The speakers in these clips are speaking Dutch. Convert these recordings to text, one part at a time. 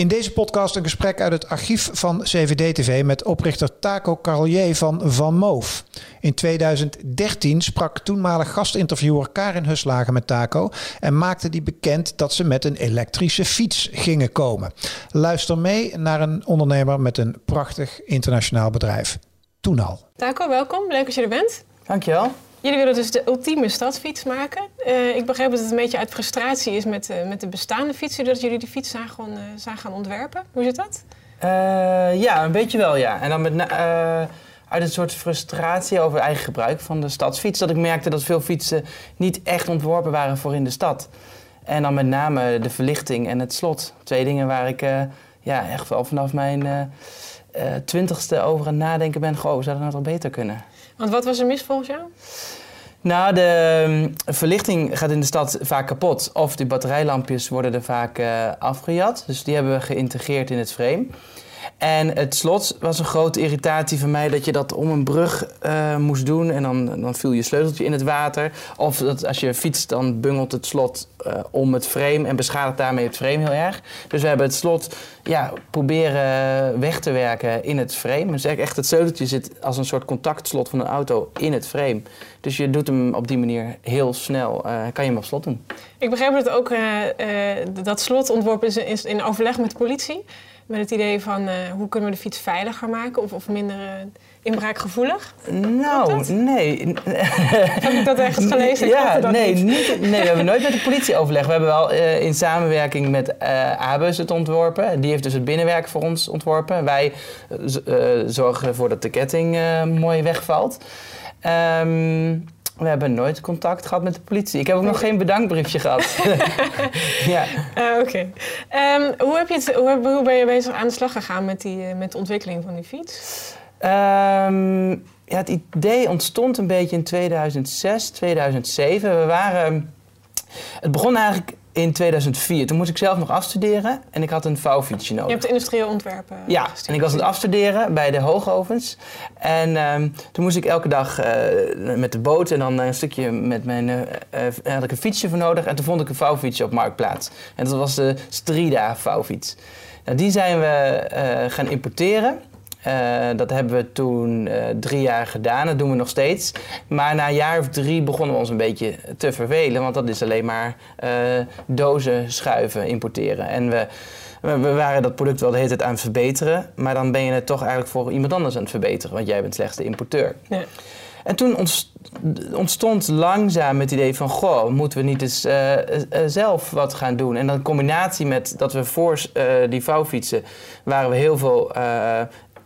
In deze podcast een gesprek uit het archief van CVD-TV met oprichter Taco Carlier van Van Moof. In 2013 sprak toenmalig gastinterviewer Karin Huslagen met Taco en maakte die bekend dat ze met een elektrische fiets gingen komen. Luister mee naar een ondernemer met een prachtig internationaal bedrijf. Toen al. Taco, welkom. Leuk dat je er bent. Dankjewel. Jullie willen dus de ultieme stadsfiets maken. Uh, ik begrijp dat het een beetje uit frustratie is met, uh, met de bestaande fietsen, dat jullie die fiets zijn, gewoon, uh, zijn gaan ontwerpen. Hoe zit dat? ja, een beetje wel, ja. En dan met uit een soort frustratie over eigen gebruik van de stadsfiets, dat ik merkte dat veel fietsen niet echt ontworpen waren voor in de stad. En dan met name de verlichting en het slot. Twee dingen waar ik ja, echt wel vanaf mijn twintigste over aan nadenken ben. Goh, zou dat nou beter kunnen? Want wat was er mis volgens jou? Nou, de um, verlichting gaat in de stad vaak kapot. Of de batterijlampjes worden er vaak uh, afgejat. Dus die hebben we geïntegreerd in het frame. En het slot was een grote irritatie van mij dat je dat om een brug uh, moest doen en dan, dan viel je sleuteltje in het water. Of dat als je fietst, dan bungelt het slot uh, om het frame en beschadigt daarmee het frame heel erg. Dus we hebben het slot ja, proberen weg te werken in het frame. Dus echt het sleuteltje zit als een soort contactslot van een auto in het frame. Dus je doet hem op die manier heel snel, uh, kan je hem op slot doen. Ik begrijp dat ook dat slot ontworpen is in overleg met de politie met het idee van uh, hoe kunnen we de fiets veiliger maken of, of minder uh, inbraakgevoelig? Nou, nee. Heb ik dat echt gelezen? Ja, dat nee, niet. Nee, we hebben nooit met de politie overleg. We hebben wel uh, in samenwerking met Abus het ontworpen. Die heeft dus het binnenwerk voor ons ontworpen. Wij zorgen ervoor dat de ketting mooi wegvalt. Um, we hebben nooit contact gehad met de politie. Ik heb ook nog geen bedankbriefje gehad. ja. Uh, Oké. Okay. Um, hoe, heb je het, hoe, hoe, ben je bezig aan de slag gegaan met, die, met de ontwikkeling van die fiets? Um, ja, het idee ontstond een beetje in 2006, 2007. We waren... Het begon eigenlijk in 2004. Toen moest ik zelf nog afstuderen en ik had een vouwfietsje nodig. Je hebt industrieel ontwerpen. Ja, en ik was aan het afstuderen bij de hoogovens. En um, toen moest ik elke dag uh, met de boot en dan een stukje met mijn... Uh, uh, had ik een fietsje voor nodig en toen vond ik een vouwfietsje op Marktplaats. En dat was de Strida vouwfiets. Nou, die zijn we gaan importeren. Uh, dat hebben we toen uh, drie jaar gedaan. Dat doen we nog steeds. Maar na een jaar of drie begonnen we ons een beetje te vervelen. Want dat is alleen maar uh, dozen schuiven importeren. En we, we waren dat product wel de hele tijd aan het verbeteren. Maar dan ben je het toch eigenlijk voor iemand anders aan het verbeteren. Want jij bent slechts de importeur. Ja. En toen ontstond langzaam het idee van... goh, moeten we niet eens uh, uh, zelf wat gaan doen? En dan in combinatie met dat we voor uh, die vouwfietsen... waren we heel veel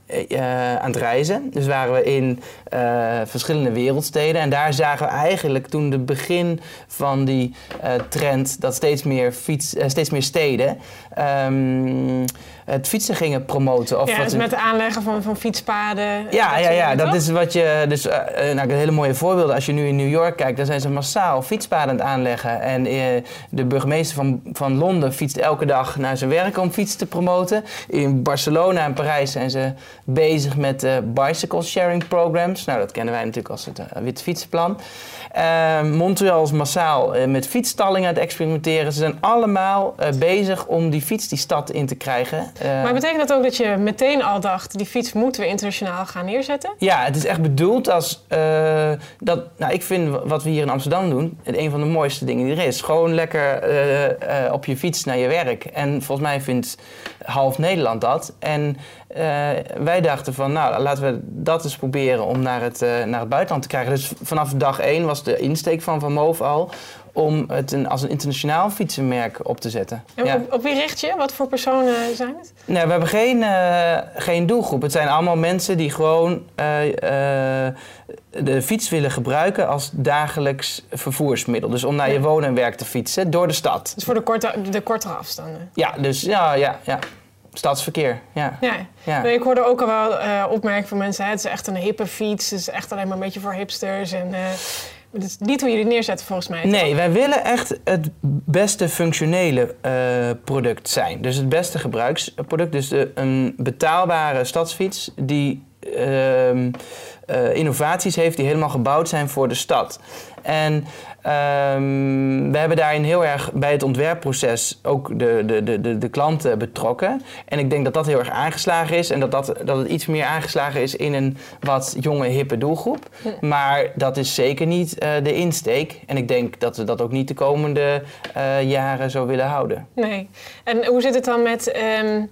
uh, aan het reizen. Dus waren we in uh, verschillende wereldsteden. En daar zagen we eigenlijk toen de begin van die uh, trend dat steeds meer, fiets, steeds meer steden um, het fietsen gingen promoten. Of ja, dus met het aanleggen van, van fietspaden. Ja, ja, ja, dat is wat je. Dus nou, hele mooie voorbeelden. Als je nu in New York kijkt, dan zijn ze massaal fietspaden aan het aanleggen. En de burgemeester van, van Londen fietst elke dag naar zijn werk om fietsen te promoten. In Barcelona en Parijs zijn ze bezig met bicycle sharing programs. Nou, dat kennen wij natuurlijk als het uh, Wit Fietsenplan. Uh, Montreal is massaal uh, met fietsstallingen aan het experimenteren. Ze zijn allemaal bezig om die fiets die stad in te krijgen. maar betekent dat ook dat je meteen al dacht... die fiets moeten we internationaal gaan neerzetten? Ja, het is echt bedoeld als... dat, nou, ik vind wat we hier in Amsterdam doen... een van de mooiste dingen die er is. Gewoon lekker op je fiets naar je werk. En volgens mij vindt half Nederland dat. En wij dachten van, nou, laten we dat eens proberen om naar het, uh, naar het buitenland te krijgen. Dus vanaf dag één was de insteek van Van Moof al om het een, als een internationaal fietsenmerk op te zetten. En ja. op, op, wie richt je? Wat voor personen zijn het? Nee, we hebben geen, uh, geen doelgroep. Het zijn allemaal mensen die gewoon uh, de fiets willen gebruiken als dagelijks vervoersmiddel. Dus om naar je wonen en werk te fietsen door de stad. Dus voor de, korte, de kortere afstanden? Ja, dus ja, ja, ja. Stadsverkeer, ja. ja. ja. ik hoorde ook al wel uh, opmerkingen van mensen... Hè, het is echt een hippe fiets, het is echt alleen maar een beetje voor hipsters. En, uh, Dat is niet hoe jullie het neerzetten volgens mij. Nee, wij willen echt het beste functionele eh, product zijn. Dus het beste gebruiksproduct. Dus de, een betaalbare stadsfiets die ehm, eh, innovaties heeft die helemaal gebouwd zijn voor de stad. En ehm, we hebben daarin heel erg bij het ontwerpproces ook de, de, de, de, de klanten betrokken. En ik denk dat dat heel erg aangeslagen is. En dat, dat, dat het iets meer aangeslagen is in een wat jonge, hippe doelgroep. Maar dat is zeker niet eh, de insteek. En ik denk dat we dat ook niet de komende eh, jaren zo willen houden. Nee. En hoe zit het dan met... ehm,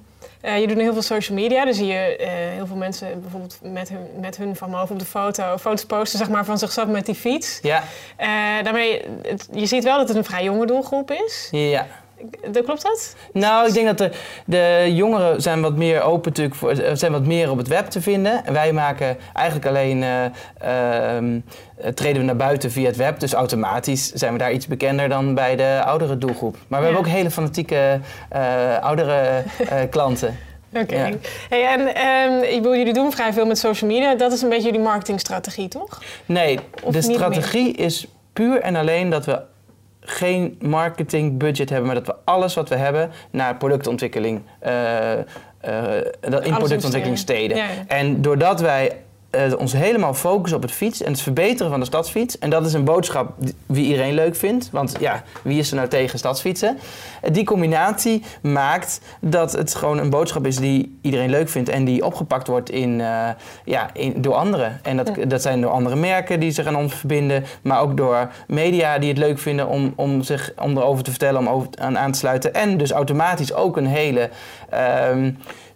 eh, je doet nu heel veel social media, dus zie je eh, heel veel mensen bijvoorbeeld met hun, met hun van boven op de foto, foto's posten zeg maar, van zichzelf met die fiets. Ja, Eh, daarmee, het- je ziet wel dat het een vrij jonge doelgroep is. ja. Klopt dat? Nou, ik denk dat de, de jongeren zijn wat meer open natuurlijk voor, eh, zijn wat meer op het web te vinden. En wij maken eigenlijk alleen eh, ehm, eh, treden we naar buiten via het web. Dus automatisch zijn we daar iets bekender dan bij de oudere doelgroep. Maar we Ja. hebben ook hele fanatieke oudere klanten. Oké. Ja. Hey, en ehm, ik bedoel, jullie doen vrij veel met social media. Dat is een beetje jullie marketingstrategie, toch? Nee, Of de strategie is puur en alleen dat we geen marketingbudget hebben, maar dat we alles wat we hebben naar productontwikkeling, dat in productontwikkeling steden. Ja, ja. En doordat wij eh, ons helemaal focussen op het fiets en het verbeteren van de stadsfiets. En dat is een boodschap die wie iedereen leuk vindt. Want ja, wie is er nou tegen stadsfietsen? Die combinatie maakt dat het gewoon een boodschap is die iedereen leuk vindt. En die opgepakt wordt in, eh, ja, in, door anderen. En dat, dat zijn door andere merken die zich aan ons verbinden. Maar ook door media die het leuk vinden om, om, zich, om erover te vertellen, om over, aan, aan te sluiten. En dus automatisch ook een hele ehm,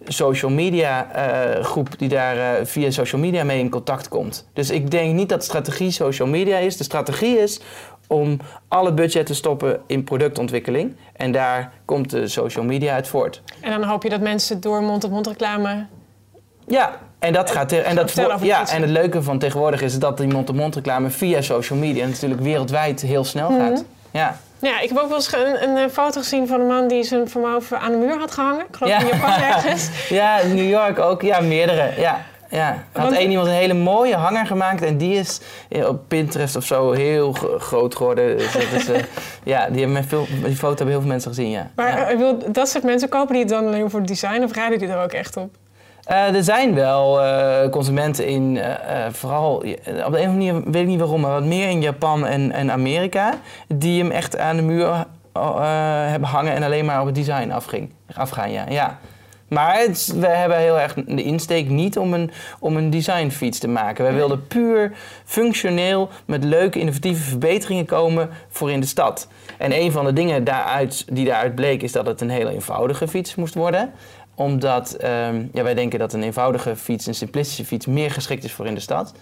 social media eh, groep die daar eh, via social media mee in contact komt. Dus ik denk niet dat de strategie social media is. De strategie is om alle budget te stoppen in productontwikkeling. En daar komt de social media uit voort. En dan hoop je dat mensen door mond-op-mond reclame... Ja, en dat gaat te- en dat ja, en het leuke van tegenwoordig is dat die mond-to-mond reclame via social media natuurlijk wereldwijd heel snel Mhm. gaat. Ja. Ja, ik heb ook wel eens een, een, eh, foto gezien van een man die zijn vermogen aan de muur had gehangen. Ik geloof Ja. in Japan ergens. ja, in New York ook. Ja, meerdere. Ja. Ja, er had Want- één iemand een hele mooie hanger gemaakt en die is eh, op Pinterest of zo heel gro- groot geworden. Dus dat is, eh, ja, die, hebben veel, die foto hebben heel veel mensen gezien, ja. Maar ja. dat soort mensen kopen die het dan alleen voor het design of rijden die er ook echt op? Eh, er zijn wel eh, consumenten in, eh, vooral op de een of andere manier, weet ik niet waarom, maar wat meer in Japan en, en Amerika, die hem echt aan de muur hebben hangen en alleen maar op het design afging, afgaan. Ja. Ja. Maar het, we hebben heel erg de insteek niet om een, om een designfiets te maken. Wij wilden puur functioneel met leuke innovatieve verbeteringen komen voor in de stad. En een van de dingen daaruit, die daaruit bleek is dat het een hele eenvoudige fiets moest worden omdat ehm, ja, wij denken dat een eenvoudige fiets, een simplistische fiets, meer geschikt is voor in de stad.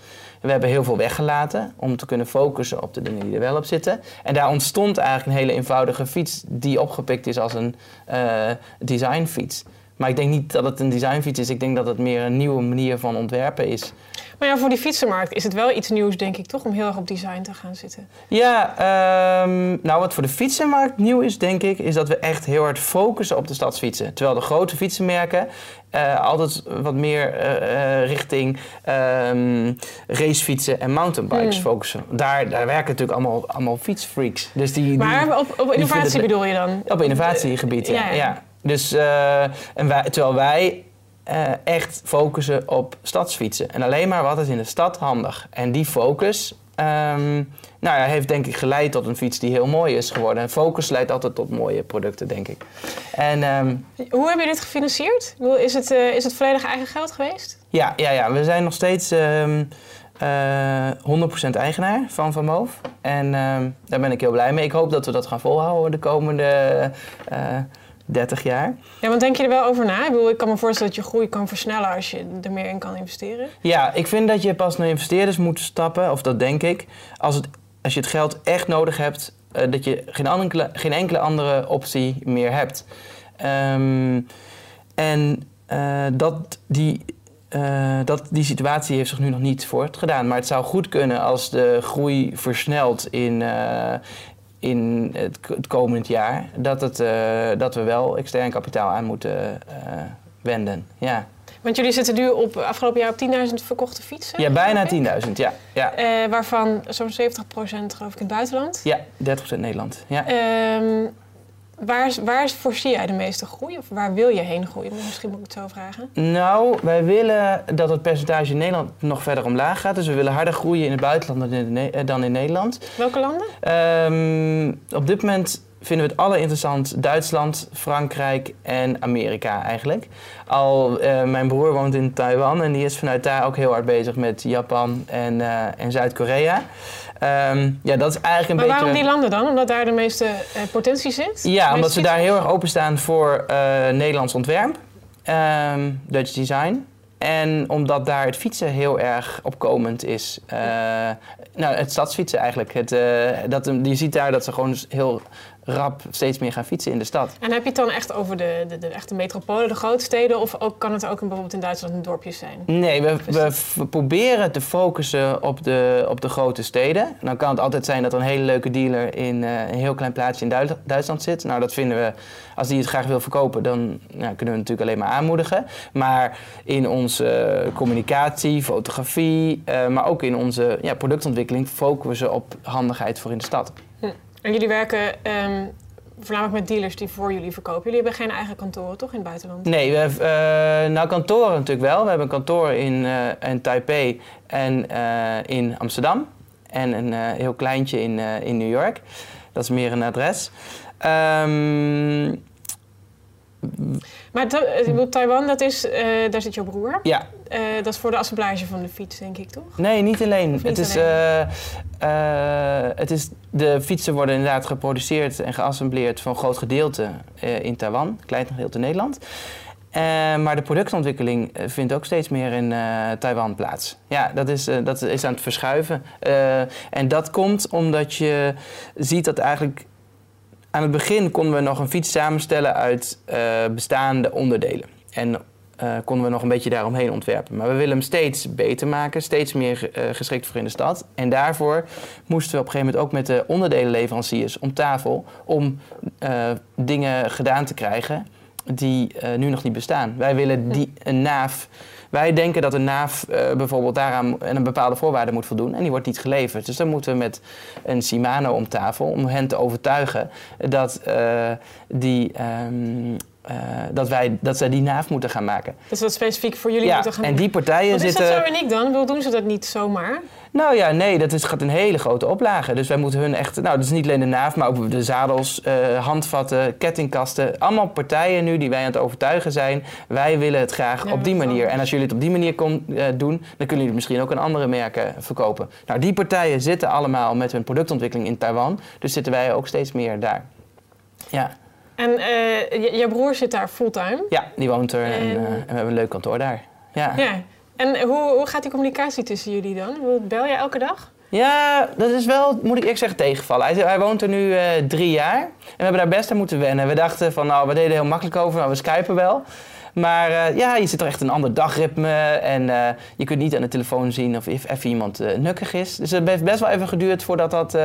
We hebben heel veel weggelaten om te kunnen focussen op de dingen die er wel op zitten. En daar ontstond eigenlijk een hele eenvoudige fiets die opgepikt is als een eh, designfiets. Maar ik denk niet dat het een designfiets is. Ik denk dat het meer een nieuwe manier van ontwerpen is. Maar ja, voor die fietsenmarkt is het wel iets nieuws, denk ik, toch? Om heel erg op design te gaan zitten. Ja, ehm, nou wat voor de fietsenmarkt nieuw is, denk ik, is dat we echt heel hard focussen op de stadsfietsen. Terwijl de grote fietsenmerken eh, altijd wat meer eh, eh, richting ehm, racefietsen en mountainbikes Mm. focussen. Daar, daar werken natuurlijk allemaal, allemaal fietsfreaks. Dus die, die- Maar op, op innovatie bedoel je dan? op innovatiegebied, ja. Ja, ja, ja. Dus, eh, en wij, terwijl wij eh, echt focussen op stadsfietsen. En alleen maar wat is in de stad handig. En die focus ehm, nou ja, heeft denk ik geleid tot een fiets die heel mooi is geworden. En focus leidt altijd tot mooie producten, denk ik. En ehm, Hoe heb je dit gefinancierd? Is het, eh, is het volledig eigen geld geweest? ja, ja, ja, we zijn nog steeds ehm eh 100% eigenaar van Van Moof. En ehm, daar ben ik heel blij mee. Ik hoop dat we dat gaan volhouden de komende 30 jaar. Ja, want denk je er wel over na? Ik bedoel, ik kan me voorstellen dat je groei kan versnellen als je er meer in kan investeren. Ja, ik vind dat je pas naar investeerders moet stappen, of dat denk ik, als, het, als je het geld echt nodig hebt, eh, dat je geen enkele, geen enkele andere optie meer hebt. Ehm, en eh, dat, die, eh, dat, die situatie heeft zich nu nog niet voortgedaan. Maar het zou goed kunnen als de groei versnelt in, in het, komend jaar, dat, het, eh, dat we wel extern kapitaal aan moeten, eh, wenden. Ja, Want jullie zitten nu op afgelopen jaar op 10.000 verkochte fietsen. ja bijna geloof ik. 10.000. Ja, ja. Eh, waarvan zo'n 70% geloof ik in het buitenland. ja 30% Nederland. Ja. Waar, waar voorzie jij de meeste groei? Of waar wil je heen groeien? Misschien moet ik het zo vragen. Nou, wij willen dat het percentage in Nederland nog verder omlaag gaat. Dus we willen harder groeien in het buitenland dan in, eh, Nederland. Welke landen? Ehm, op dit moment vinden we het allerinteressant Duitsland, Frankrijk en Amerika eigenlijk. Al eh, mijn broer woont in Taiwan en die is vanuit daar ook heel hard bezig met Japan en, eh, en Zuid-Korea. Ehm, ja, dat is eigenlijk een Maar beetje... waarom die landen dan? Omdat daar de meeste eh, potentie zit? Ja, omdat ze daar heel erg openstaan voor eh, Nederlands ontwerp, ehm, Dutch design. En omdat daar het fietsen heel erg opkomend is. Eh, nou, het stadsfietsen eigenlijk. Het, dat, je ziet daar dat ze gewoon heel rap steeds meer gaan fietsen in de stad. En heb je het dan echt over de, de, de echte metropolen, de grote steden? Of ook, kan het ook in, bijvoorbeeld in Duitsland in dorpjes zijn? Nee, we, we proberen te focussen op de, op de grote steden. Dan kan het altijd zijn dat er een hele leuke dealer in eh, een heel klein plaatsje in Duits- Duitsland zit. Nou, dat vinden we, als die het graag wil verkopen, dan nou, kunnen we natuurlijk alleen maar aanmoedigen. Maar in onze communicatie, fotografie, eh, maar ook in onze ja, productontwikkeling focussen we op handigheid voor in de stad. En jullie werken ehm, voornamelijk met dealers die voor jullie verkopen. Jullie hebben geen eigen kantoren, toch, in het buitenland? Nee, we hebben, eh, nou kantoren natuurlijk wel. We hebben een kantoor in, eh, in Taipei en eh, in Amsterdam. En een heel kleintje in, in New York. Dat is meer een adres. Ehm, Maar eh, bedoel, Taiwan, dat is, eh, daar zit jouw broer. ja, Eh, dat is voor de assemblage van de fiets, denk ik, toch? nee, niet alleen. Niet het, is, alleen? het is, de fietsen worden inderdaad geproduceerd en geassembleerd voor een groot gedeelte in Taiwan. Een klein gedeelte in Nederland. Maar de productontwikkeling vindt ook steeds meer in Taiwan plaats. Ja, dat is, dat is aan het verschuiven. En dat komt omdat je ziet dat eigenlijk... Aan het begin konden we nog een fiets samenstellen uit eh, bestaande onderdelen. En eh, konden we nog een beetje daaromheen ontwerpen. Maar we willen hem steeds beter maken, steeds meer eh, geschikt voor in de stad. En daarvoor moesten we op een gegeven moment ook met de onderdelenleveranciers om tafel... om dingen gedaan te krijgen die nu nog niet bestaan. Wij willen die, een naaf... Wij denken dat een naaf eh, bijvoorbeeld daaraan en een bepaalde voorwaarde moet voldoen en die wordt niet geleverd. Dus dan moeten we met een Shimano om tafel om hen te overtuigen dat, eh, die, ehm, eh, dat, wij, dat zij die naaf moeten gaan maken. Dus dat specifiek voor jullie Ja, moeten gaan en die partijen Wat is zitten. dat zo uniek dan? Bedoel, doen ze dat niet zomaar? Nou ja, nee, dat is, gaat een hele grote oplage. Dus wij moeten hun echt. Nou, dat is niet alleen de naaf, maar ook de zadels, eh, handvatten, kettingkasten. Allemaal partijen nu die wij aan het overtuigen zijn. Wij willen het graag Ja, op die manier. En als jullie het op die manier kon, eh, doen, dan kunnen jullie misschien ook aan andere merken verkopen. Nou, die partijen zitten allemaal met hun productontwikkeling in Taiwan. Dus zitten wij ook steeds meer daar. Ja, En je, je broer zit daar fulltime. ja die woont er en, En- eh, en we hebben een leuk kantoor daar. Ja. Ja. En hoe, hoe gaat die communicatie tussen jullie dan? Bel je elke dag? Ja, dat is wel, moet ik eerlijk zeggen, tegenvallen. Hij, hij woont er nu eh, drie jaar en we hebben daar best aan moeten wennen. We dachten van, nou, we deden heel makkelijk over, nou, we skypen wel. Maar eh, ja, je zit er echt een ander dagritme en eh, je kunt niet aan de telefoon zien of even iemand eh, nukkig is. Dus het heeft best wel even geduurd voordat, dat,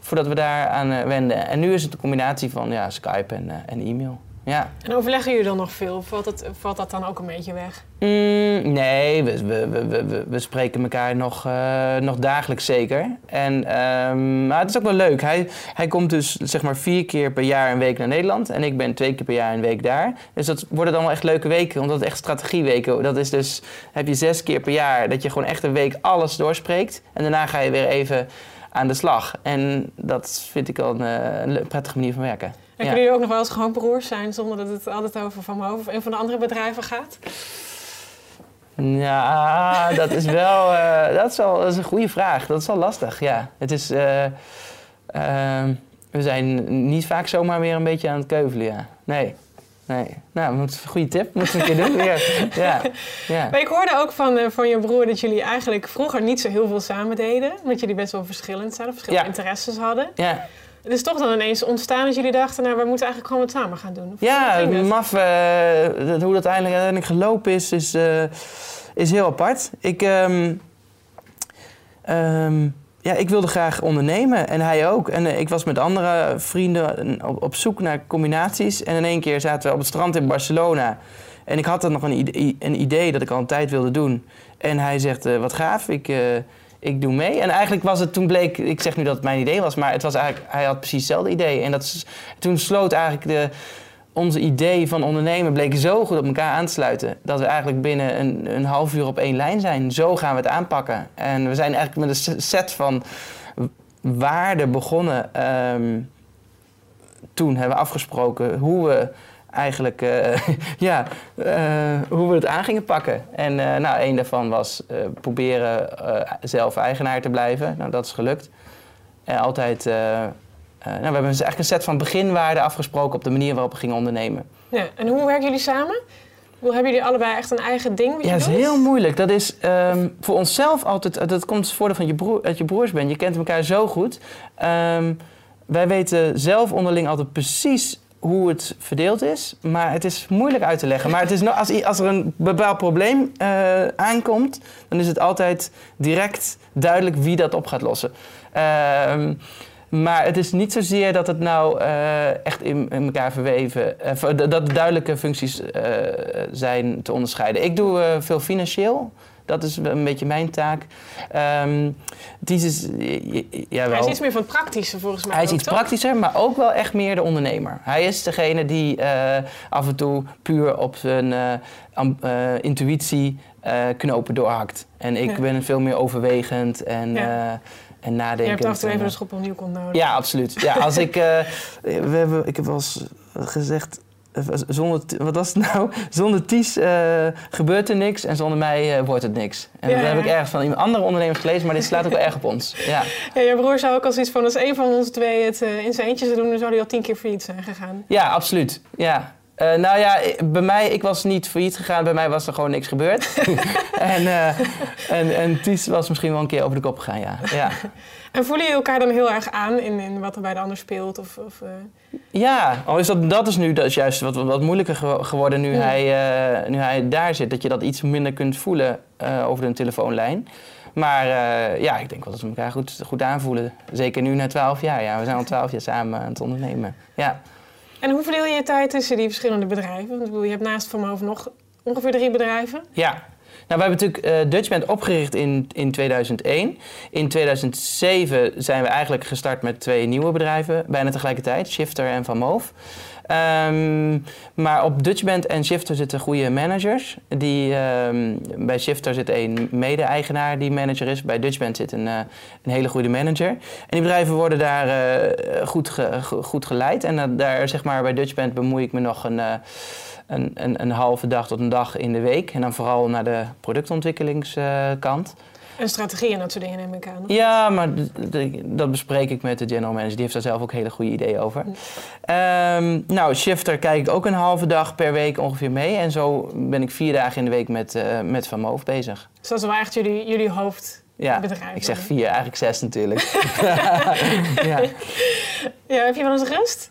voordat we daar aan wenden. En nu is het een combinatie van ja, Skype en, en e-mail. Ja. En overleggen jullie dan nog veel? Of valt, het, valt dat dan ook een beetje weg? Mm, nee, we, we, we, we- spreken elkaar nog, eh, nog dagelijks zeker. En, ehm, maar het is ook wel leuk. Hij, hij komt dus zeg maar vier keer per jaar een week naar Nederland. En ik ben twee keer per jaar een week daar. Dus dat worden dan wel echt leuke weken. Omdat het echt strategieweken. Dat is dus, heb je zes keer per jaar dat je gewoon echt een week alles doorspreekt. En daarna ga je weer even aan de slag. En dat vind ik wel een, eh, een prettige manier van werken. En Ja. kunnen jullie ook nog wel eens gewoon broers zijn zonder dat het altijd over Van Moof of een van de andere bedrijven gaat? Ja, dat is wel, eh, dat is wel dat is een goede vraag. Dat is wel lastig, ja. Het is, eh, we zijn niet vaak zomaar weer een beetje aan het keuvelen, ja. Nee, nee. Nou, we moeten, goede tip, moeten we een keer doen. Ja, ja. Maar ik hoorde ook van, eh, van je broer dat jullie eigenlijk vroeger niet zo heel veel samen deden. Omdat jullie best wel verschillend zijn, verschillende Ja. interesses hadden. ja. Het is toch dan ineens ontstaan dat jullie dachten, nou, we moeten eigenlijk gewoon wat samen gaan doen. Of Ja, dat? maf, eh, dat- hoe dat uiteindelijk, uiteindelijk gelopen is, is, eh, is heel apart. Ik, ehm, ehm, ja, ik wilde graag ondernemen en hij ook. En eh, ik was met andere vrienden op, op zoek naar combinaties. En in één keer zaten we op het strand in Barcelona. En ik had dan nog een idee, een idee dat ik al een tijd wilde doen. En hij zegt, eh, wat gaaf, ik, eh, ik doe mee. En eigenlijk was het, toen bleek, ik zeg nu dat het mijn idee was, maar het was eigenlijk, hij had precies hetzelfde idee. En dat, toen sloot eigenlijk de, onze idee van ondernemen bleek zo goed op elkaar aan te sluiten. Dat we eigenlijk binnen een, een half uur op één lijn zijn. Zo gaan we het aanpakken. En we zijn eigenlijk met een set van waarden begonnen. Ehm, toen hebben we afgesproken hoe we eigenlijk eh, ja, eh, hoe we het aan gingen pakken. En eh, nou, een daarvan was proberen zelf eigenaar te blijven. Nou, dat is gelukt. En altijd, nou, we hebben dus eigenlijk een set van beginwaarden afgesproken op de manier waarop we gingen ondernemen. Ja. En hoe werken jullie samen? Hoe hebben jullie allebei echt een eigen ding wat je Ja, dat is heel moeilijk. Dat is ehm, voor onszelf altijd, dat komt het voordeel van je broer, dat je broers bent. Je kent elkaar zo goed. Ehm, wij weten zelf onderling altijd precies hoe het verdeeld is, maar het is moeilijk uit te leggen. Maar het is als, als er een bepaald probleem eh, aankomt, dan is het altijd direct duidelijk wie dat op gaat lossen. Ehm, maar het is niet zozeer dat het nou eh, echt in, in elkaar verweven, v- dat duidelijke functies eh, zijn te onderscheiden. Ik doe veel financieel. Dat is een beetje mijn taak. Ties is, ja, Hij wel. is iets meer van het praktische volgens mij Hij is ook, iets toch? praktischer, maar ook wel echt meer de ondernemer. Hij is degene die af en toe puur op zijn intuïtie knopen doorhakt. En ik Ja. ben veel meer overwegend en, Ja. Eh en Je nadenkend. hebt af en toe en, even eh, een schop op nieuw komt nodig. ja, absoluut. Ja, als ik, eh, we hebben, ik heb wel eens gezegd, eh, zonder, wat was het nou? Zonder Ties eh, gebeurt er niks en zonder mij eh, wordt het niks. En Ja, dat heb ja. ik ergens van iemand andere ondernemers gelezen, maar dit slaat ook wel erg op ons. Ja. Ja, je broer zou ook als iets van, als een van ons twee het eh, in zijn eentje zou doen, dan zou hij al tien keer failliet zijn gegaan. Ja, absoluut. Ja. Eh, nou ja, bij mij, ik was niet failliet gegaan. Bij mij was er gewoon niks gebeurd. en, eh, en, en Ties was misschien wel een keer over de kop gegaan, ja. Ja, En voelen jullie elkaar dan heel erg aan in, in wat er bij de ander speelt? Of, of, eh, ja al is dat, dat is nu dat is juist wat, wat moeilijker gewo- geworden nu, Ja. hij, nu hij daar zit. Dat je dat iets minder kunt voelen over de telefoonlijn. Maar ja, ik denk wel dat we elkaar goed, goed aanvoelen. Zeker nu na twaalf jaar. Ja, we zijn al twaalf jaar samen aan het ondernemen. Ja. En hoe verdeel je je tijd tussen die verschillende bedrijven? Want je hebt naast Hoofd nog ongeveer drie bedrijven. Ja. Nou, we hebben natuurlijk eh Dutch Band opgericht in, in 2001. In 2007 zijn we eigenlijk gestart met twee nieuwe bedrijven, bijna tegelijkertijd, Shifter en Van Moof. Ehm, maar op Dutch Band en Shifter zitten goede managers. Die, ehm, bij Shifter zit een mede-eigenaar die manager is. Bij Dutch Band zit een, eh, een hele goede manager. En die bedrijven worden daar eh, goed, goed geleid. En eh, daar, zeg maar, bij Dutch Band bemoei ik me nog een, een, een halve dag tot een dag in de week. En dan vooral naar de productontwikkelingskant. En strategie en dat soort dingen neem ik aan. ja, maar dat bespreek ik met de general manager. Die heeft daar zelf ook hele goede ideeën over. Ehm, nou, Shifter kijk ik ook een halve dag per week ongeveer mee. En zo ben ik vier dagen in de week met, eh, met Van Moof bezig. Dus dat is wel echt jullie, jullie hoofdbedrijf. Ja, ik zeg vier, eigenlijk zes natuurlijk. ja. Ja, heb je wel eens rust?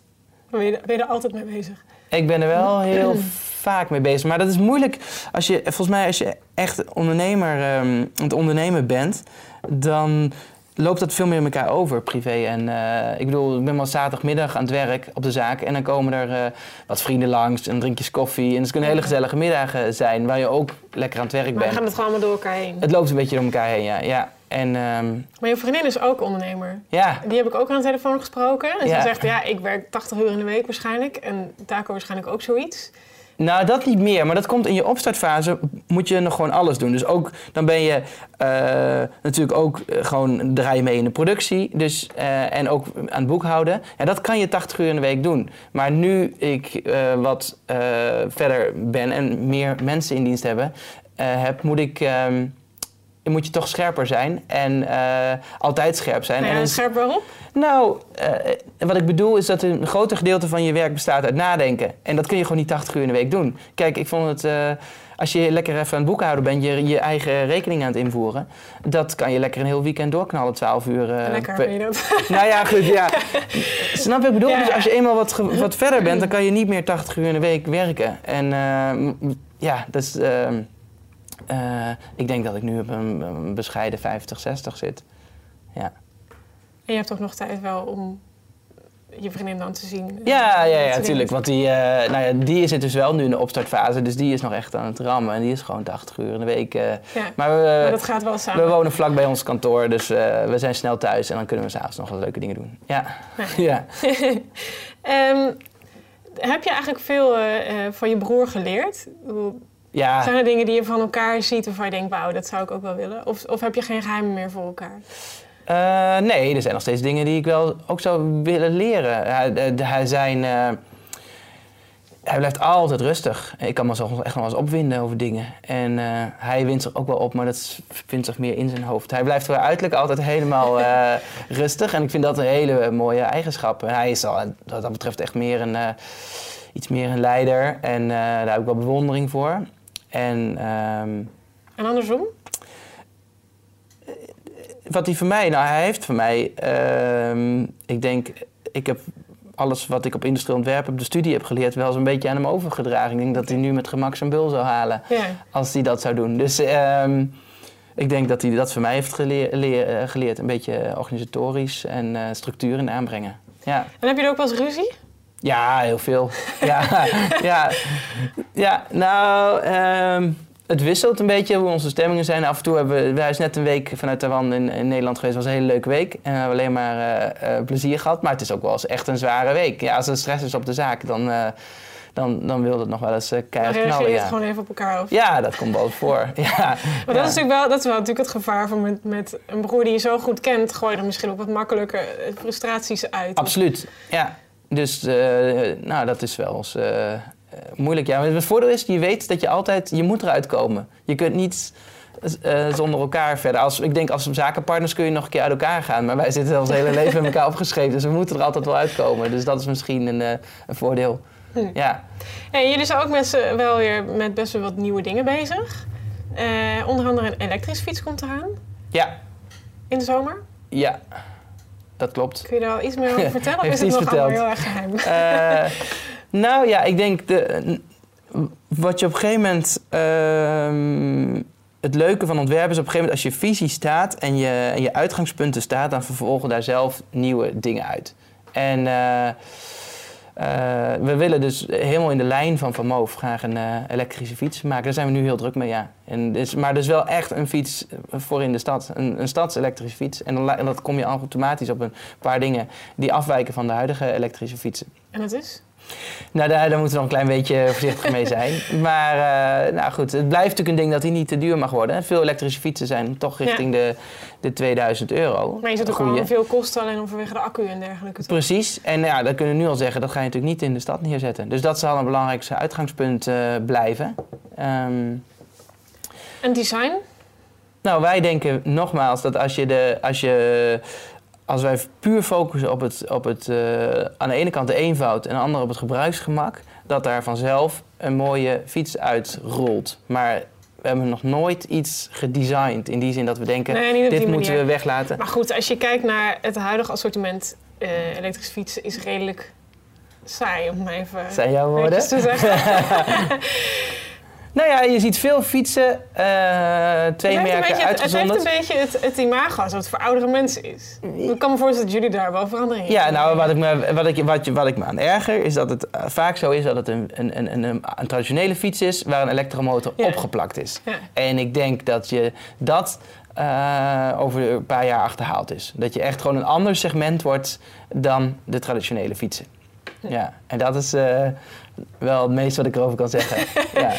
Ben je, ben je er altijd mee bezig? Ik ben er wel heel vaak mee bezig. Maar dat is moeilijk als je, volgens mij, als je echt ondernemer, aan het ondernemen bent, dan loopt dat veel meer in elkaar over, privé. En eh, ik bedoel, ik ben wel zaterdagmiddag aan het werk op de zaak en dan komen er eh, wat vrienden langs en drinkjes koffie. En het kunnen hele gezellige middagen zijn waar je ook lekker aan het werk Maar bent. gaat het gewoon allemaal door elkaar heen. Het loopt een beetje door elkaar heen, ja. ja. En ehm, Maar je vriendin is ook ondernemer. ja, Die heb ik ook aan de telefoon gesproken. En Ja. ze zegt, ja, ik werk 80 uur in de week waarschijnlijk. En Taco waarschijnlijk ook zoiets. Nou, dat niet meer. Maar dat komt in je opstartfase, moet je nog gewoon alles doen. Dus ook, dan ben je eh, natuurlijk ook eh, gewoon draai mee in de productie. Dus, eh, en ook aan het boekhouden. Ja, dat kan je 80 uur in de week doen. Maar nu ik wat verder ben en meer mensen in dienst hebben, heb, moet ik... ehm, moet je toch scherper zijn en eh, altijd scherp zijn. Nou en dan- scherp waarop? nou, eh, wat ik bedoel is dat een groter gedeelte van je werk bestaat uit nadenken. En dat kun je gewoon niet 80 uur in de week doen. Kijk, ik vond het, eh, als je lekker even aan het boekhouden bent, je, je eigen rekening aan het invoeren, dat kan je lekker een heel weekend doorknallen, 12 uur. Lekker, vind je dat? nou ja, goed, ja. Snap je wat ik bedoel? Ja. Dus als je eenmaal wat, wat verder bent, dan kan je niet meer 80 uur in de week werken. En ja, dat is... eh, ik denk dat ik nu op een, een bescheiden 50, 60 zit. Ja. En je hebt ook nog tijd wel om je vriendin dan te zien. Ja, ja, ja, soort tuurlijk. dingen. Want die, eh, nou ja, die zit dus wel nu in de opstartfase. Dus die is nog echt aan het rammen. En die is gewoon 80 uur in de week. eh. Ja, maar we, maar dat gaat wel samen. we wonen vlak bij ons kantoor. Dus we zijn snel thuis. En dan kunnen we s'avonds nog wat leuke dingen doen. Ja. ja. Ehm, heb je eigenlijk veel van je broer geleerd? Ja. Zijn er dingen die je van elkaar ziet waarvan je denkt, wauw, dat zou ik ook wel willen? Of, of heb je geen geheimen meer voor elkaar? Eh, nee, er zijn nog steeds dingen die ik wel ook zou willen leren. Hij, hij, zijn, eh, hij blijft altijd rustig. Ik kan me soms echt nog wel eens opwinden over dingen. En eh, hij wint zich ook wel op, maar dat vindt zich meer in zijn hoofd. Hij blijft wel uiterlijk altijd helemaal rustig. En ik vind dat een hele mooie eigenschap. En hij is al, wat dat betreft echt meer een, iets meer een leider. En daar heb ik wel bewondering voor. En... ehm, En andersom? wat hij voor mij, nou hij heeft voor mij, ehm, ik denk, ik heb alles wat ik op industrieel ontwerp op de studie heb geleerd, wel eens een beetje aan hem overgedragen. Ik denk dat hij nu met gemak zijn bul zou halen Ja. als hij dat zou doen. Dus ehm, ik denk dat hij dat voor mij heeft geleer- leer- eh, geleerd. Een beetje organisatorisch en eh, structuur in aanbrengen. Ja. En heb je er ook wel eens ruzie? Ja, heel veel. ja, ja, ja, nou, ehm, het wisselt een beetje hoe onze stemmingen zijn. Af en toe hebben we, hij is net een week vanuit Taiwan in, in Nederland geweest. Het was een hele leuke week. En we hebben alleen maar eh, eh, plezier gehad. Maar het is ook wel eens echt een zware week. Ja, als er stress is op de zaak, dan, eh, dan, dan wil het nog wel eens uh, Dan keihard knallen. je het Ja. gewoon even op elkaar over. ja, dat komt wel voor. Ja, Maar ja. dat is natuurlijk wel, dat is wel natuurlijk het gevaar van met, met een broer die je zo goed kent, gooi je er misschien ook wat makkelijker frustraties uit. Absoluut, ja. Dus eh, nou, dat is wel eens eh, eh, moeilijk. Ja, maar het voordeel is, je weet dat je altijd, je moet eruit komen. Je kunt niet zonder elkaar verder. Als, ik denk, als zakenpartners kun je nog een keer uit elkaar gaan. Maar wij zitten ons hele leven met elkaar opgeschreven. Dus we moeten er altijd wel uitkomen. Dus dat is misschien een, een voordeel. Hm. Ja. En jullie zijn ook met wel weer met best wel wat nieuwe dingen bezig. Onder andere een elektrisch fiets komt eraan ja, in de zomer. ja, dat klopt. Kun je daar al iets meer over vertellen? Of is het nog allemaal heel erg geheim? Eh, nou ja, ik denk de, wat je op een gegeven moment. ehm, het leuke van ontwerpen is op een gegeven moment als je visie staat en je, en je uitgangspunten staat, dan vervolgen daar zelf nieuwe dingen uit. En eh, we willen dus helemaal in de lijn van Van Moof graag een eh, elektrische fiets maken. Daar zijn we nu heel druk mee, ja. En dus, maar dus wel echt een fiets voor in de stad. Een, een stadselektrische fiets. En dan, dat kom je automatisch op een paar dingen die afwijken van de huidige elektrische fietsen. En het is? Nou, daar, daar moeten we nog een klein beetje voorzichtig mee zijn. Maar eh, nou goed, het blijft natuurlijk een ding dat hij niet te duur mag worden. Veel elektrische fietsen zijn toch richting de, de 2000 euro. Maar je zit ook al veel kosten alleen om vanwege de accu en dergelijke. toch? Precies. En ja, dat kunnen we nu al zeggen, dat ga je natuurlijk niet in de stad neerzetten. Dus dat zal een belangrijkste uitgangspunt eh, blijven. Ehm, En design? nou, wij denken nogmaals dat als je de. Als je als wij puur focussen op het, op het eh, aan de ene kant de eenvoud en aan de andere op het gebruiksgemak, dat daar vanzelf een mooie fiets uitrolt. Maar we hebben nog nooit iets gedesigned in die zin dat we denken, Nee, dit moeten we weglaten. Maar goed, als je kijkt naar het huidige assortiment eh elektrische fietsen, is redelijk saai om even Zijn jouw woorden? te zeggen. Nou ja, je ziet veel fietsen, eh, twee Het merken beetje, het, het heeft uitgezonderd. een beetje het, het imago alsof het voor oudere mensen is. Ik kan me voorstellen dat jullie daar wel verandering in Ja, nou, wat ik, me, wat, ik, wat, wat ik me aan erger is dat het eh, vaak zo is dat het een, een, een, een, een traditionele fiets is waar een elektromotor Ja. opgeplakt is. Ja. En ik denk dat je dat eh, over een paar jaar achterhaald is. Dat je echt gewoon een ander segment wordt dan de traditionele fietsen. Ja, en dat is wel het meeste wat ik erover kan zeggen. ja.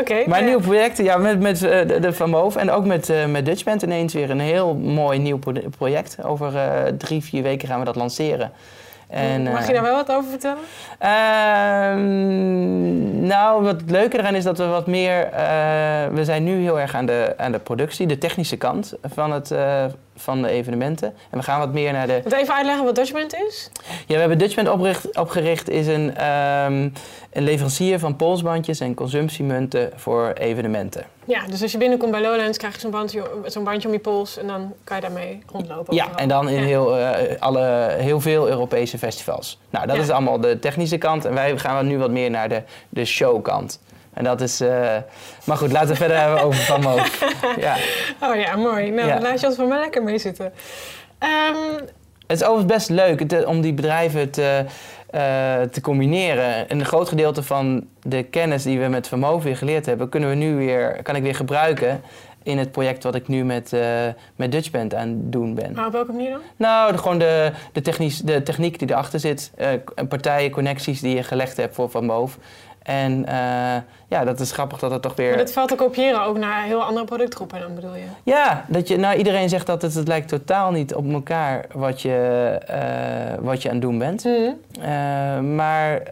Oké, Maar nou ja. nieuwe projecten, ja, met, met eh, de, de Van Moof en ook met, eh met Dutchband ineens weer een heel mooi nieuw pro- project. Over eh, drie, vier weken gaan we dat lanceren. En, Mag je daar wel wat over vertellen? Ehm, nou, wat leuker eraan is dat we wat meer... eh, we zijn nu heel erg aan de, aan de productie, de technische kant van, het, van de evenementen. En we gaan wat meer naar de... Moet even uitleggen wat Dutchband is? Ja, we hebben Dutchband opricht, opgericht, is een, ehm, een leverancier van polsbandjes en consumptiemunten voor evenementen. Ja, dus als je binnenkomt bij Lowlands krijg je zo'n bandje, zo'n bandje om je pols en dan kan je daarmee rondlopen. Ja, en dan in Ja. heel, eh, alle, heel veel Europese festivals. Nou, dat Ja. is allemaal de technische kant. En wij gaan nu wat meer naar de, de showkant. En dat is... eh, maar goed, laten we verder hebben over Van Moof. Ja. Oh ja, mooi. Nou, Ja. laat je ons van mij lekker mee zitten. Ehm, Het is overigens best leuk te- om die bedrijven te, eh, te combineren. En een groot gedeelte van de kennis die we met Vermogen weer geleerd hebben, kunnen we nu weer, kan ik weer gebruiken in het project wat ik nu met, eh met Dutchband aan het doen ben. Maar op welke manier dan? Nou, de, gewoon de, de, technisch, de techniek die erachter zit. k- partijen, connecties die je gelegd hebt voor Van Moof. En eh, ja, dat is grappig dat het toch weer... Maar dat valt te kopiëren ook naar heel andere productgroepen dan bedoel je? Ja, dat je, nou, iedereen zegt dat het, het lijkt totaal niet op elkaar wat je, eh, wat je aan het doen bent. Mhm. Eh, maar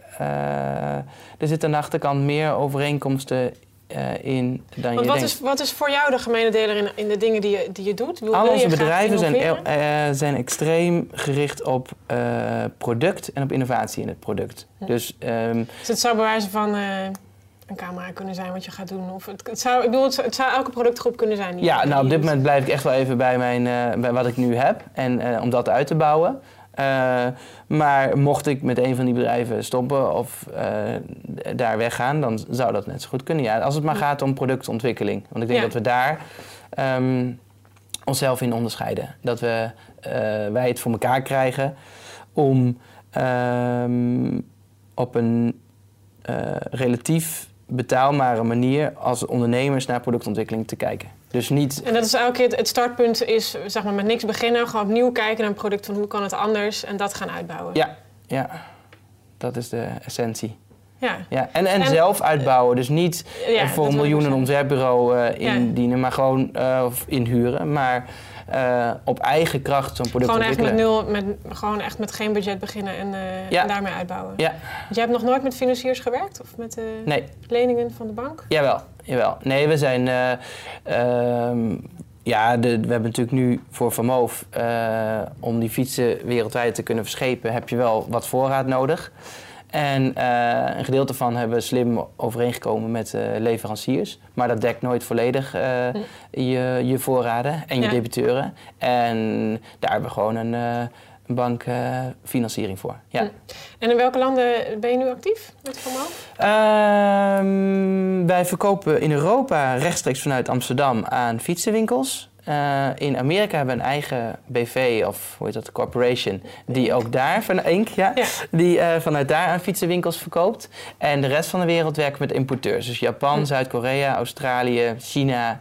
er zitten aan de achterkant meer overeenkomsten eh, in dan Want je wat denkt. is, wat is voor jou de gemene deler in, in de dingen die je, die je doet? Wil, Al onze bedrijven zijn, eh, zijn extreem gericht op eh, product en op innovatie in het product. Dus ehm, Dus het zou bewijzen van een camera kunnen zijn wat je gaat doen. Of het, het zou, ik bedoel, het zou, het zou elke productgroep kunnen zijn. ja, nou op dit moment blijf ik echt wel even bij, mijn, bij wat ik nu heb en om dat uit te bouwen. Eh, maar mocht ik met een van die bedrijven stoppen of eh, daar weggaan, dan zou dat net zo goed kunnen. Ja, als het maar gaat om productontwikkeling. Want ik denk Ja. dat we daar ehm, onszelf in onderscheiden. Dat we, eh, wij het voor elkaar krijgen om ehm, op een relatief betaalbare manier als ondernemers naar productontwikkeling te kijken. Dus niet En dat is elke keer het, het startpunt is zeg maar met niks beginnen. Gewoon opnieuw kijken naar een product van hoe kan het anders. En dat gaan uitbouwen. Ja, ja. Dat is de essentie. Ja. Ja. En, en, En- zelf uitbouwen. Dus niet Ja, eh, voor een wil ik miljoen een zeggen. ontwerpbureau eh, Ja. indienen, maar gewoon eh, of inhuren. Maar eh, op eigen kracht zo'n product Gewoon echt met ontwikkelen. nul, met, gewoon echt met geen budget beginnen en, eh, daarmee uitbouwen. Ja, Want jij hebt nog nooit met financiers gewerkt? Of met eh, nee, leningen van de bank? jawel, jawel. Nee, we zijn... eh, ehm, ja, de, we hebben natuurlijk nu voor Van Moof, eh, om die fietsen wereldwijd te kunnen verschepen, heb je wel wat voorraad nodig. En eh, een gedeelte van hebben we slim overeengekomen met leveranciers. Maar dat dekt nooit volledig je, je voorraden en je Ja. debiteuren. En daar hebben we gewoon een, een bankfinanciering voor. Ja. Hm. En in welke landen ben je nu actief met Moof? Ehm, wij verkopen in Europa rechtstreeks vanuit Amsterdam aan fietsenwinkels. Eh, in Amerika hebben we een eigen BV, of hoe heet dat, corporation, die ook daar, van ja, Ja. die eh, vanuit daar aan fietsenwinkels verkoopt. En de rest van de wereld werken we met importeurs. Dus Japan, Hm. Zuid-Korea, Australië, China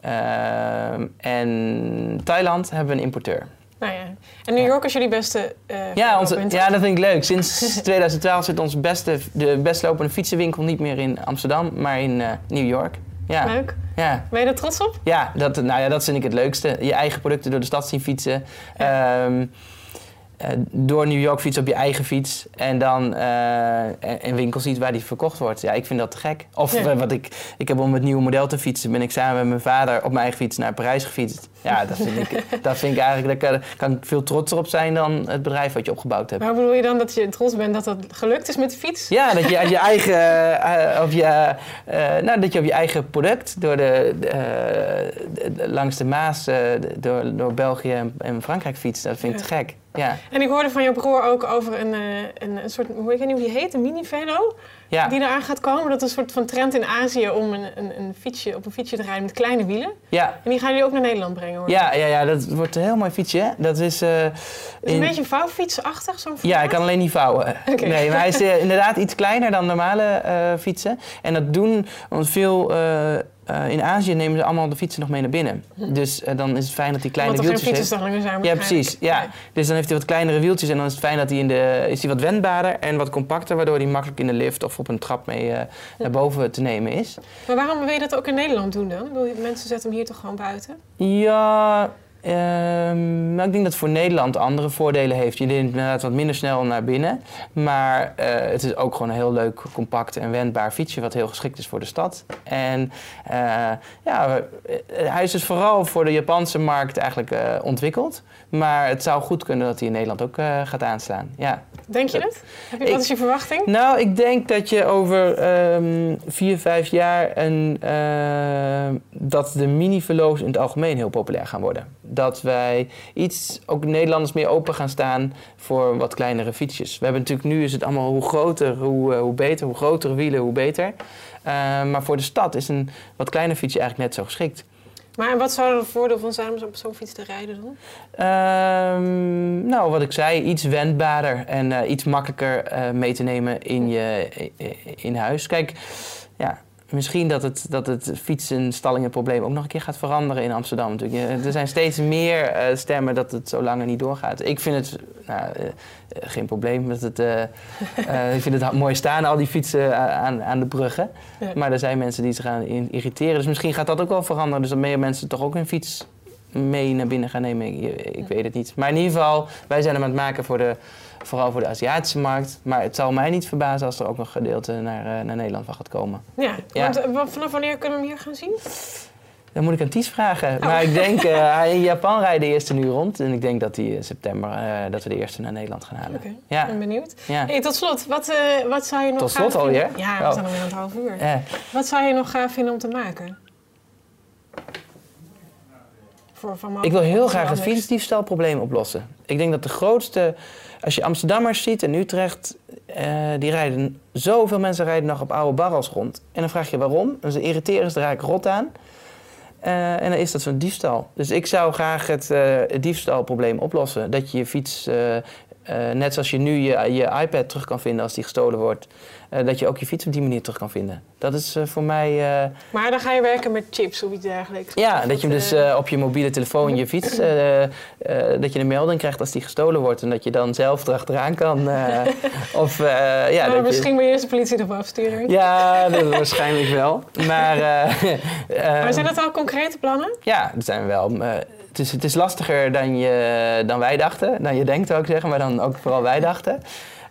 ehm, en Thailand hebben we een importeur. Nou ja. En New York is jullie beste eh Ja, onze, ja, dat vind ik leuk. Sinds 2012 zit onze beste, de best lopende fietsenwinkel niet meer in Amsterdam, maar in eh, New York. Ja, Leuk. ja. Ben je er trots op? Ja, dat, nou ja, dat vind ik het leukste. Je eigen producten door de stad zien fietsen. Ehm, eh, door New York fietsen op je eigen fiets. En dan eh, een winkel ziet waar die verkocht wordt. Ja, ik vind dat te gek. Of Ja. wat ik, ik heb om het nieuwe model te fietsen, ben ik samen met mijn vader op mijn eigen fiets naar Parijs gefietst. Ja, dat vind ik, dat vind ik eigenlijk, daar kan, kan ik veel trotser op zijn dan het bedrijf wat je opgebouwd hebt. Maar bedoel je dan dat je trots bent dat dat gelukt is met de fiets? Ja, dat je, je eigen, eh, op je, nou, dat je op je eigen product door de, langs de Maas, door, door België en, en Frankrijk fietst. Dat vind ik Ja. te gek. Ja, En ik hoorde van je broer ook over een, eh, een, een soort, hoe, ik weet niet hoe die heet, een mini-velo. ja, Die eraan gaat komen. Dat is een soort van trend in Azië om een, een, een fietsje, op een fietsje te rijden met kleine wielen. ja. En die gaan jullie ook naar Nederland brengen hoor. Ja, ja, ja, dat wordt een heel mooi fietsje. Hè? Dat is. Het is een beetje vouwfietsachtig, zo'n Ja, formaat. ik kan alleen niet vouwen. Nee, maar hij is eh, inderdaad iets kleiner dan normale fietsen. En dat doen, want veel eh, in Azië nemen ze allemaal de fietsen nog mee naar binnen. Dus eh, dan is het fijn dat die kleine Hm. Wieltjes heeft. fietsenstalingen zijn Ja, precies. Ja. Dus dan heeft hij wat kleinere wieltjes en dan is het fijn dat hij in de is hij wat wendbaarder en wat compacter, waardoor hij makkelijk in de lift of op een trap mee eh, naar boven te nemen is. Maar waarom wil je dat ook in Nederland doen dan? Mensen zetten hem hier toch gewoon buiten? Ja, ehm, nou, ik denk dat het voor Nederland andere voordelen heeft. Je neemt inderdaad wat minder snel naar binnen. Maar eh, het is ook gewoon een heel leuk, compact en wendbaar fietsje... wat heel geschikt is voor de stad. En eh, ja, eh, hij is dus vooral voor de Japanse markt eigenlijk eh, ontwikkeld. Maar het zou goed kunnen dat hij in Nederland ook eh, gaat aanslaan. Ja. Denk je het? Heb je, Ik- wat is je verwachting? Nou, ik denk dat je over ehm, vier, vijf jaar een, ehm, dat de mini-velo's in het algemeen heel populair gaan worden. Dat wij iets, ook Nederlanders meer open gaan staan voor wat kleinere fietsjes. We hebben natuurlijk nu is het allemaal hoe groter, hoe, eh, hoe beter, hoe grotere wielen, hoe beter. Eh, maar voor de stad is een wat kleiner fietsje eigenlijk net zo geschikt. Maar wat zou er het voordeel van zijn om op zo'n fiets te rijden dan? Ehm, nou, wat ik zei, iets wendbaarder en eh, iets makkelijker mee te nemen in je in huis. Kijk, ja, misschien dat het, dat het fietsenstallingenprobleem ook nog een keer gaat veranderen in Amsterdam. Natuurlijk. Er zijn steeds meer eh, stemmen dat het zo langer niet doorgaat. Ik vind het nou, uh, geen probleem. Dat het, uh, ik vind het mooi staan, al die fietsen aan, aan de bruggen. Ja. Maar er zijn mensen die zich gaan irriteren. Dus misschien gaat dat ook wel veranderen. Dus dat meer mensen toch ook hun fiets mee naar binnen gaan nemen. Ik, ik weet het niet. Maar in ieder geval, wij zijn hem aan het maken voor de vooral voor de Aziatische markt. Maar het zal mij niet verbazen als er ook nog gedeelte naar, uh, naar Nederland van gaat komen. Ja, ja. Want, vanaf wanneer kunnen we hem hier gaan zien? Dan moet ik aan Ties vragen. Oh. Maar ik denk, uh, in Japan rijdt de eerste nu rond. En ik denk dat die in september, uh, dat we de eerste naar Nederland gaan halen. Oké, okay. ja. ben benieuwd. Ja. Hey, tot slot, wat, uh, wat zou je nog Tot slot alweer? Ja, we oh. zijn alweer aan het half uur. Wat zou je nog gaaf vinden om te maken? Voor van ik wil heel graag het fietsdiefstalprobleem oplossen. Ik denk dat de grootste als je Amsterdammers ziet en Utrecht, uh, die rijden, zoveel mensen rijden nog op oude barrels rond. En dan vraag je waarom. En ze irriteren ze eigenlijk rot aan. Uh, en dan is dat zo'n diefstal. Dus ik zou graag het, uh, het diefstalprobleem oplossen. Dat je je fiets uh, net zoals je nu je, je iPad terug kan vinden als die gestolen wordt, uh, dat je ook je fiets op die manier terug kan vinden. Dat is uh, voor mij. maar dan ga je werken met chips of iets dergelijks. Ja, dat je hem dus op je mobiele telefoon je fiets, dat je een melding krijgt als die gestolen wordt en dat je dan zelf erachteraan kan. of, ja, nou, misschien je... je eerst de politie erop afsturen. Ja, dat waarschijnlijk wel. Maar, maar zijn dat al concrete plannen? Ja, er zijn wel het, is, het is lastiger dan, je, dan wij dachten. Dan je denkt ook zeggen, maar dan ook vooral wij dachten.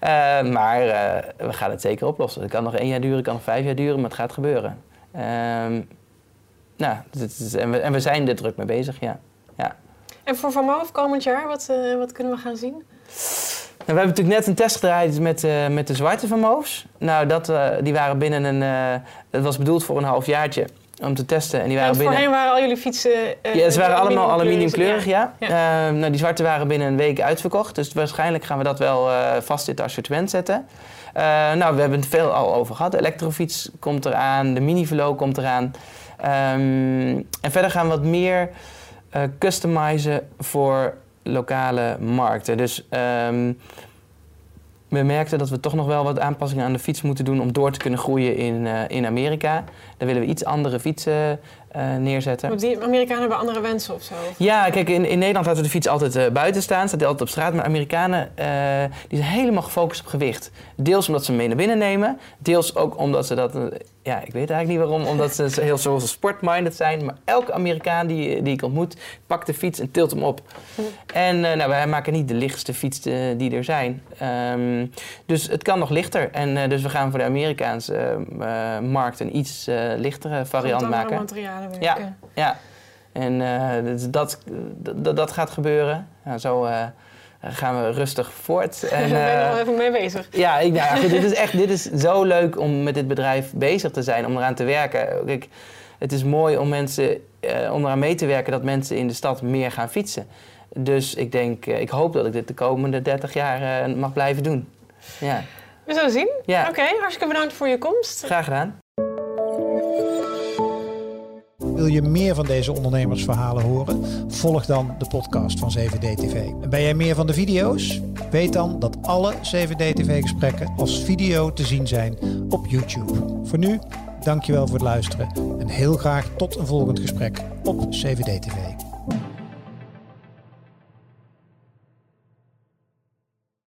Uh, maar uh, we gaan het zeker oplossen. Het kan nog één jaar duren, het kan nog vijf jaar duren, maar het gaat gebeuren. Uh, nou, is, en, we, en we zijn er druk mee bezig, ja. ja. En voor Van Moof komend jaar, wat, eh, wat kunnen we gaan zien? Nou, we hebben natuurlijk net een test gedraaid met, met de zwarte Van Moofs. Nou, dat, die waren binnen een... dat was bedoeld voor een halfjaartje om te testen. En die waren ja, binnen... Voorheen waren al jullie fietsen... Uh, ja, ze waren allemaal aluminiumkleurig, ja. ja. ja. Uh, nou, die zwarte waren binnen een week uitverkocht. Dus waarschijnlijk gaan we dat wel uh, vast in het assortiment zetten. Uh, nou, we hebben het veel al over gehad. De elektrofiets komt eraan, de mini-velo komt eraan. Um, en verder gaan we wat meer customizen voor lokale markten. Dus... Um, we merkten dat we toch nog wel wat aanpassingen aan de fiets moeten doen om door te kunnen groeien in, in Amerika. Daar willen we iets andere fietsen uh, neerzetten. Maar die Amerikanen hebben andere wensen of zo? Ja, kijk, in, in Nederland laten we de fiets altijd uh, buiten staan, staat die altijd op straat. Maar Amerikanen die zijn helemaal gefocust op gewicht. Deels omdat ze hem mee naar binnen nemen, deels ook omdat ze dat ja, ik weet eigenlijk niet waarom, omdat ze heel zoals sportminded zijn. Maar elke Amerikaan die, die ik ontmoet, pakt de fiets en tilt hem op. Hm. En nou, wij maken niet de lichtste fiets die er zijn. Um, dus het kan nog lichter. En dus we gaan voor de Amerikaanse markt een iets lichtere variant maken. materialen werken. Ja, ja. en dus dat, dat, dat gaat gebeuren. Nou, zo gaan we rustig voort. En, ben je uh, even mee bezig. Ja, ik, nou, goed, dit is echt dit is zo leuk om met dit bedrijf bezig te zijn, om eraan te werken. Kijk, het is mooi om mensen om eraan mee te werken dat mensen in de stad meer gaan fietsen. Dus ik denk, ik hoop dat ik dit de komende 30 jaar mag blijven doen. Ja. We zullen zien. Ja. Oké, okay, hartstikke bedankt voor je komst. Graag gedaan. Wil je meer van deze ondernemersverhalen horen? Volg dan de podcast van 7D-TV. En ben jij meer van de video's? Weet dan dat alle 7D-TV-gesprekken als video te zien zijn op YouTube. Voor nu, dankjewel voor het luisteren en heel graag tot een volgend gesprek op 7D-TV.